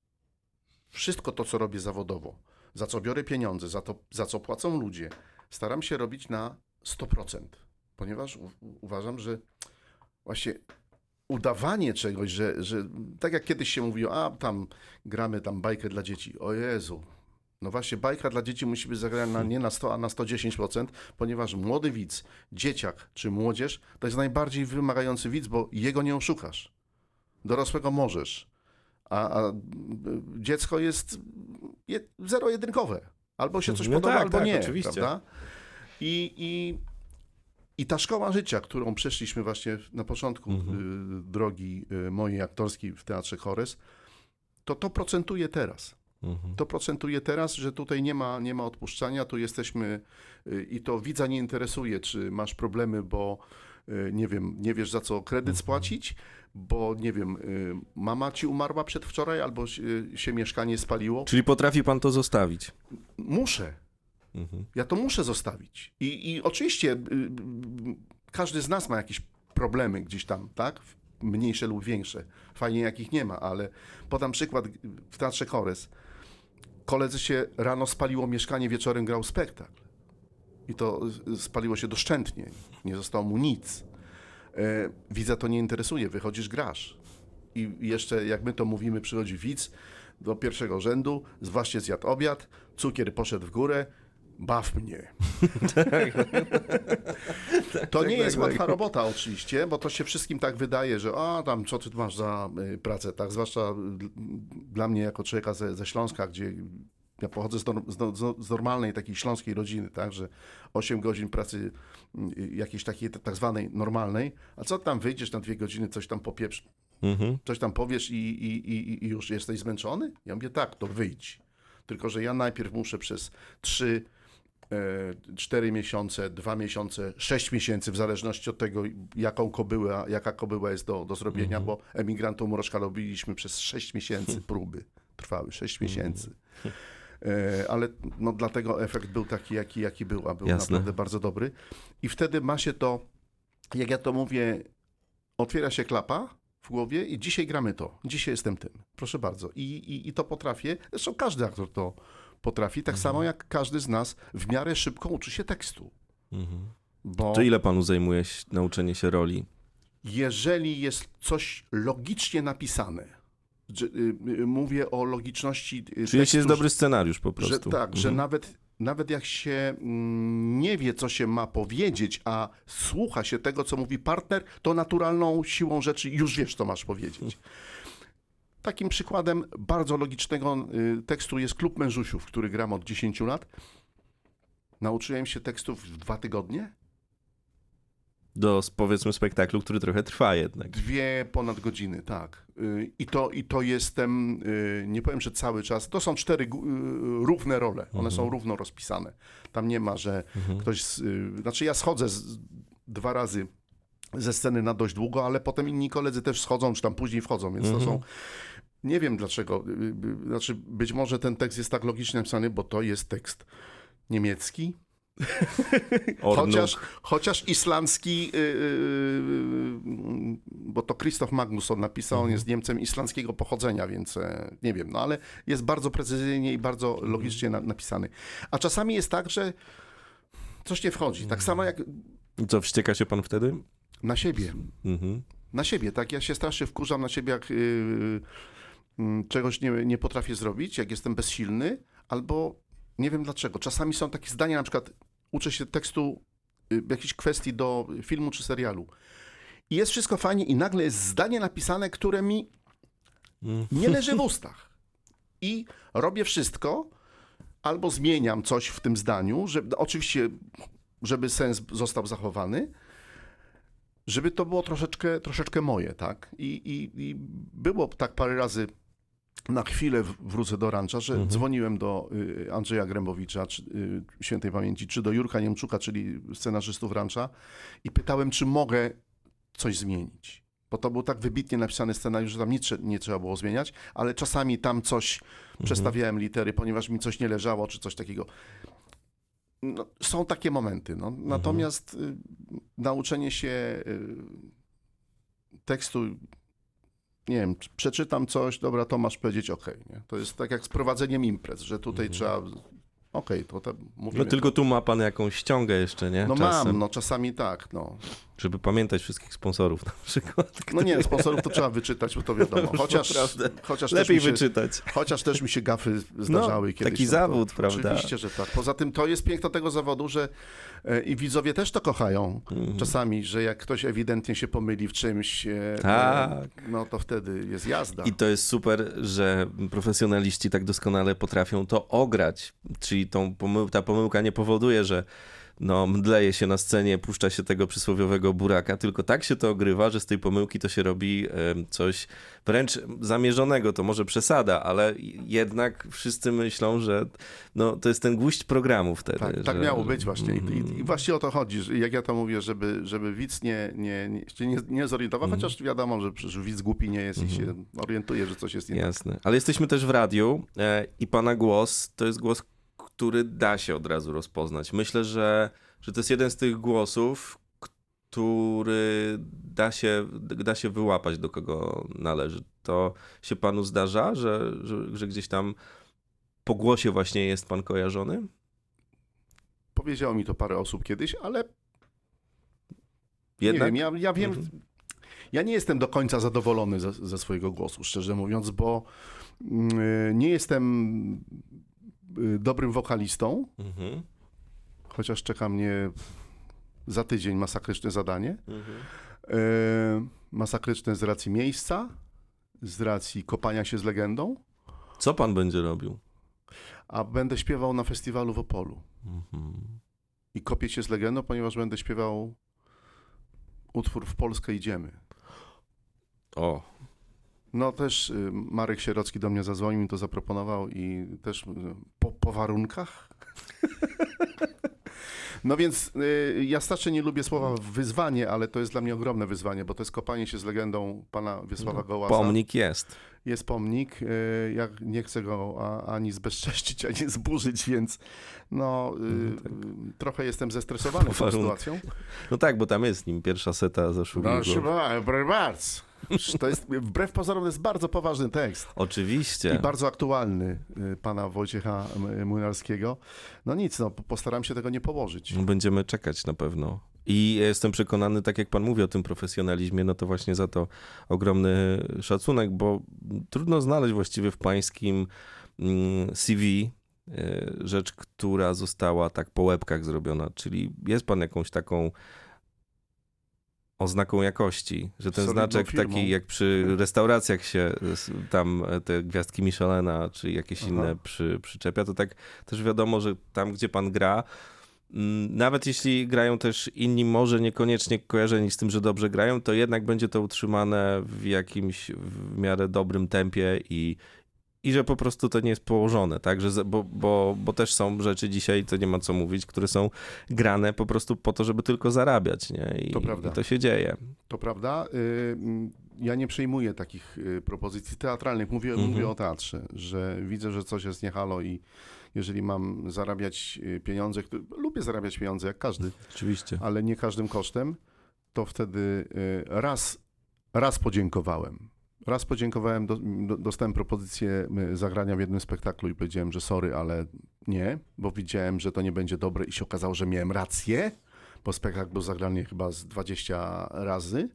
wszystko to, co robię zawodowo, za co biorę pieniądze, za, to, za co płacą ludzie, staram się robić na 100%, ponieważ u- uważam, że właśnie udawanie czegoś, że, że tak jak kiedyś się mówiło, a tam gramy tam bajkę dla dzieci, o Jezu, no właśnie bajka dla dzieci musi być zagrana na- nie na 100, a na 110%, ponieważ młody widz, dzieciak czy młodzież to jest najbardziej wymagający widz, bo jego nie oszukasz. Dorosłego możesz, a, a dziecko jest je- zero-jedynkowe. Albo się coś No podoba, tak, albo tak, nie. oczywiście. Prawda? I, i, I ta szkoła życia, którą przeszliśmy właśnie na początku Mhm. y, drogi y, mojej aktorskiej w Teatrze Chores, to to procentuje teraz. Mhm. To procentuje teraz, że tutaj nie ma, nie ma odpuszczania, tu jesteśmy y, i to widza nie interesuje, czy masz problemy, bo nie wiem, nie wiesz za co kredyt spłacić, bo nie wiem, mama ci umarła przedwczoraj albo się mieszkanie spaliło. Czyli potrafi pan to zostawić. Muszę. Mhm. Ja to muszę zostawić. I, i oczywiście y, y, każdy z nas ma jakieś problemy gdzieś tam, tak? Mniejsze lub większe. Fajnie jakich nie ma, ale podam przykład w Teatrze Chores. Koledzy się rano spaliło mieszkanie, wieczorem grał spektakl. I to y, spaliło się doszczętnie. Nie zostało mu nic. E, Widza to nie interesuje, wychodzisz, grasz. I jeszcze, jak my to mówimy, przychodzi widz do pierwszego rzędu, właśnie zjadł obiad, cukier poszedł w górę, baw mnie. (laughs) to nie jest tak, łatwa tak. robota oczywiście, bo to się wszystkim tak wydaje, że a tam co ty masz za y, pracę, tak, zwłaszcza y, dla mnie jako człowieka ze, ze Śląska, gdzie ja pochodzę z, norm, z, no- z normalnej takiej śląskiej rodziny, tak, że 8 godzin pracy y, jakiejś takiej tak zwanej normalnej, a co tam wyjdziesz na dwie godziny, coś tam popieprz, Mhm. coś tam powiesz i, i, i, i już jesteś zmęczony? Ja mówię, tak, to wyjdź. Tylko, że ja najpierw muszę przez trzy, e, cztery miesiące, dwa miesiące, sześć miesięcy, w zależności od tego, jaką kobyła, jaka kobyła jest do, do zrobienia, bo emigrantom Mrożka robiliśmy przez sześć miesięcy (laughs) próby. Trwały sześć miesięcy. E, Ale no, dlatego efekt był taki, jaki, jaki był, a był Jasne. naprawdę bardzo dobry. I wtedy ma się to, jak ja to mówię, otwiera się klapa w głowie i dzisiaj gramy to. Dzisiaj jestem tym. Proszę bardzo. I, i, i to potrafię. Zresztą każdy aktor to potrafi, tak samo jak każdy z nas w miarę szybko uczy się tekstu. Bo To ile panu zajmuje się- nauczenie się roli? jeżeli jest coś logicznie napisane, że, y, y, mówię o logiczności y, Czyli tekstu, jest dobry scenariusz po że prostu. tak, że Mhm. nawet, nawet jak się mm, nie wie, co się ma powiedzieć, a słucha się tego, co mówi partner, to naturalną siłą rzeczy już wiesz, co masz powiedzieć. (laughs) Takim przykładem bardzo logicznego y, tekstu jest Klub Mężusiów, który gram od 10 lat. Nauczyłem się tekstów w dwa tygodnie, Do powiedzmy spektaklu, który trochę trwa jednak. dwie ponad godziny, tak. Y, I to, i to jestem, y, nie powiem, że cały czas, to są cztery równe role, one są równo rozpisane. Tam nie ma, że ktoś, z, znaczy ja schodzę z, dwa razy ze sceny na dość długo, ale potem inni koledzy też schodzą, czy tam później wchodzą, więc to są, nie wiem dlaczego, y, y, znaczy być może ten tekst jest tak logicznie napisany, bo to jest tekst niemiecki. Chociaż, chociaż islandzki, yy, yy, bo to Krzysztof Magnusson napisał, on jest Niemcem islandzkiego pochodzenia, więc e, nie wiem, no ale jest bardzo precyzyjnie i bardzo logicznie na, napisany. A czasami jest tak, że coś nie wchodzi. Tak samo jak co, wścieka się pan wtedy? Na siebie. Mhm. Na siebie, tak? Ja się strasznie wkurzam na siebie, jak yy, czegoś nie, nie potrafię zrobić, jak jestem bezsilny, albo nie wiem dlaczego. Czasami są takie zdania, na przykład uczę się tekstu yy, jakiejś kwestii do filmu czy serialu. I jest wszystko fajnie i nagle jest zdanie napisane, które mi nie leży w (laughs) ustach. I robię wszystko, albo zmieniam coś w tym zdaniu, żeby, oczywiście, żeby sens został zachowany, żeby to było troszeczkę, troszeczkę moje, tak? I, i, I było tak parę razy, na chwilę wrócę do rancza, że dzwoniłem do y, Andrzeja Grębowicza, czy, y, świętej pamięci, czy do Jurka Niemczuka, czyli scenarzystów rancza i pytałem, czy mogę coś zmienić. Bo to był tak wybitnie napisany scenariusz, że tam nic nie trzeba było zmieniać, ale czasami tam coś przestawiałem litery, ponieważ mi coś nie leżało, czy coś takiego. No, są takie momenty. No. Natomiast y, nauczenie się tekstu, nie wiem, przeczytam coś, dobra, to masz powiedzieć ok. Nie? To jest tak jak z prowadzeniem imprez, że tutaj trzeba. Okej, to te, mówimy. No tylko tu ma pan jakąś ściągę jeszcze, nie? no Czasem, mam, no czasami tak, no. Żeby pamiętać wszystkich sponsorów na przykład. No nie, sponsorów to trzeba wyczytać, bo to wiadomo. (laughs) Chociaż, chociaż Lepiej się, wyczytać. Chociaż też mi się gafy zdarzały No, kiedyś. taki no, zawód, prawda? Oczywiście, że tak. Poza tym to jest piękno tego zawodu, że e, i widzowie też to kochają Mhm. czasami, że jak ktoś ewidentnie się pomyli w czymś, e, Tak. e, no to wtedy jest jazda. I to jest super, że profesjonaliści tak doskonale potrafią to ograć. Czyli tą pomył- ta pomyłka nie powoduje, że no, mdleje się na scenie, puszcza się tego przysłowiowego buraka, tylko tak się to ogrywa, że z tej pomyłki to się robi coś wręcz zamierzonego. To może przesada, ale jednak wszyscy myślą, że no, to jest ten gwóźdź programu wtedy. Tak, tak że- miało być właśnie. I, i, I właśnie o to chodzi, że jak ja to mówię, żeby, żeby widz nie, nie, nie, nie, nie zorientował, Mhm. chociaż wiadomo, że przecież widz głupi nie jest i się orientuje, że coś jest nie tak. Jasne. Ale jesteśmy też w radiu e, i pana głos to jest głos, który da się od razu rozpoznać. Myślę, że, że to jest jeden z tych głosów, który da się, da się wyłapać, do kogo należy. To się panu zdarza, że, że, że gdzieś tam po głosie właśnie jest pan kojarzony? Powiedziało mi to parę osób kiedyś, ale Jednak? Nie wiem, ja, ja wiem, Mhm. ja nie jestem do końca zadowolony ze, ze swojego głosu, szczerze mówiąc, bo mm, nie jestem dobrym wokalistą, Mhm. chociaż czeka mnie za tydzień masakryczne zadanie. Mhm. E, masakryczne z racji miejsca, z racji kopania się z legendą, Co pan będzie robił? a będę śpiewał na festiwalu w Opolu. Mhm. I kopię się z legendą, ponieważ będę śpiewał utwór W Polskę idziemy. O, No też y, Marek Sierocki do mnie zadzwonił, mi to zaproponował i też y, po, po warunkach. (laughs) No więc y, ja strasznie nie lubię słowa wyzwanie, ale to jest dla mnie ogromne wyzwanie, bo to jest kopanie się z legendą pana Wiesława Gołasa. pomnik jest. Jest pomnik, y, ja nie chcę go a, ani zbezcześcić, ani zburzyć, więc no, y, trochę jestem zestresowany Po tą sytuacją. No tak, bo tam jest nim pierwsza seta za No, proszę bardzo. To jest, wbrew pozorom, to jest bardzo poważny tekst. Oczywiście. I bardzo aktualny y, pana Wojciecha M- Młynarskiego. No nic, no, postaram się tego nie położyć. Będziemy czekać na pewno. I jestem przekonany, tak jak pan mówi o tym profesjonalizmie, no to właśnie za to ogromny szacunek, bo trudno znaleźć właściwie w pańskim mm, CV y, rzecz, która została tak po łebkach zrobiona. Czyli jest pan jakąś taką oznaką jakości, że ten Solidną znaczek firmą. taki jak przy restauracjach się tam e, te gwiazdki Michelena czy jakieś Aha. inne przy, przyczepia, to tak też wiadomo, że tam gdzie pan gra, mm, nawet jeśli grają też inni, może niekoniecznie kojarzeni z tym, że dobrze grają, to jednak będzie to utrzymane w jakimś w miarę dobrym tempie i, i że po prostu to nie jest położone, tak? Że, bo, bo, bo też są rzeczy dzisiaj, to nie ma co mówić, które są grane po prostu po to, żeby tylko zarabiać, nie? I To prawda. I to się dzieje. To prawda. Y, Ja nie przejmuję takich y, propozycji teatralnych. Mówię, Mhm. mówię o teatrze, że widzę, że coś jest niehalo i jeżeli mam zarabiać y, pieniądze, które, lubię zarabiać pieniądze jak każdy, Oczywiście. ale nie każdym kosztem, to wtedy raz, raz podziękowałem. Raz podziękowałem, do, do, dostałem propozycję y, zagrania w jednym spektaklu i powiedziałem, że sorry, ale nie, bo widziałem, że to nie będzie dobre i się okazało, że miałem rację. bo spektakl był zagrany chyba z 20 razy.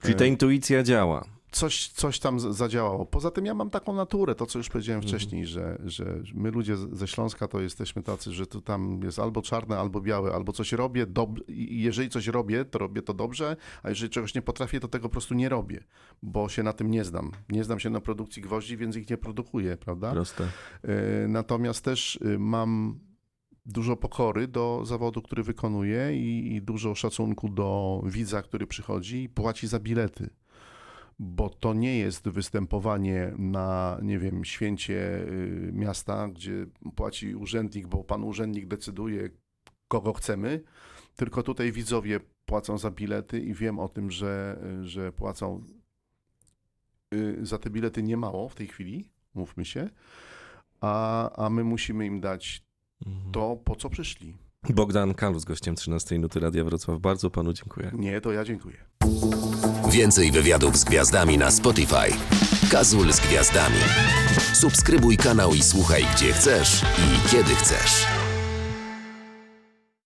Czyli ta intuicja działa. Coś, coś tam zadziałało. Poza tym ja mam taką naturę, to co już powiedziałem Mhm. wcześniej, że, że my ludzie ze Śląska to jesteśmy tacy, że tu tam jest albo czarne, albo białe, albo coś robię, dob- jeżeli coś robię, to robię to dobrze, a jeżeli czegoś nie potrafię, to tego po prostu nie robię, bo się na tym nie znam. Nie znam się na produkcji gwoździ, więc ich nie produkuję, prawda? Proste. E, Natomiast też y, mam dużo pokory do zawodu, który wykonuję i, i dużo szacunku do widza, który przychodzi i płaci za bilety. Bo to nie jest występowanie na, nie wiem, święcie y, miasta, gdzie płaci urzędnik, bo pan urzędnik decyduje, kogo chcemy, tylko tutaj widzowie płacą za bilety i wiem o tym, że, że płacą y, za te bilety niemało w tej chwili, mówmy się, a, a my musimy im dać to, po co przyszli. Bogdan Kalus, gościem 13 Nuty Radia Wrocław. Bardzo panu dziękuję. Nie, to ja dziękuję. Więcej wywiadów z gwiazdami na Spotify. Kazul z gwiazdami. Subskrybuj kanał i słuchaj gdzie chcesz i kiedy chcesz.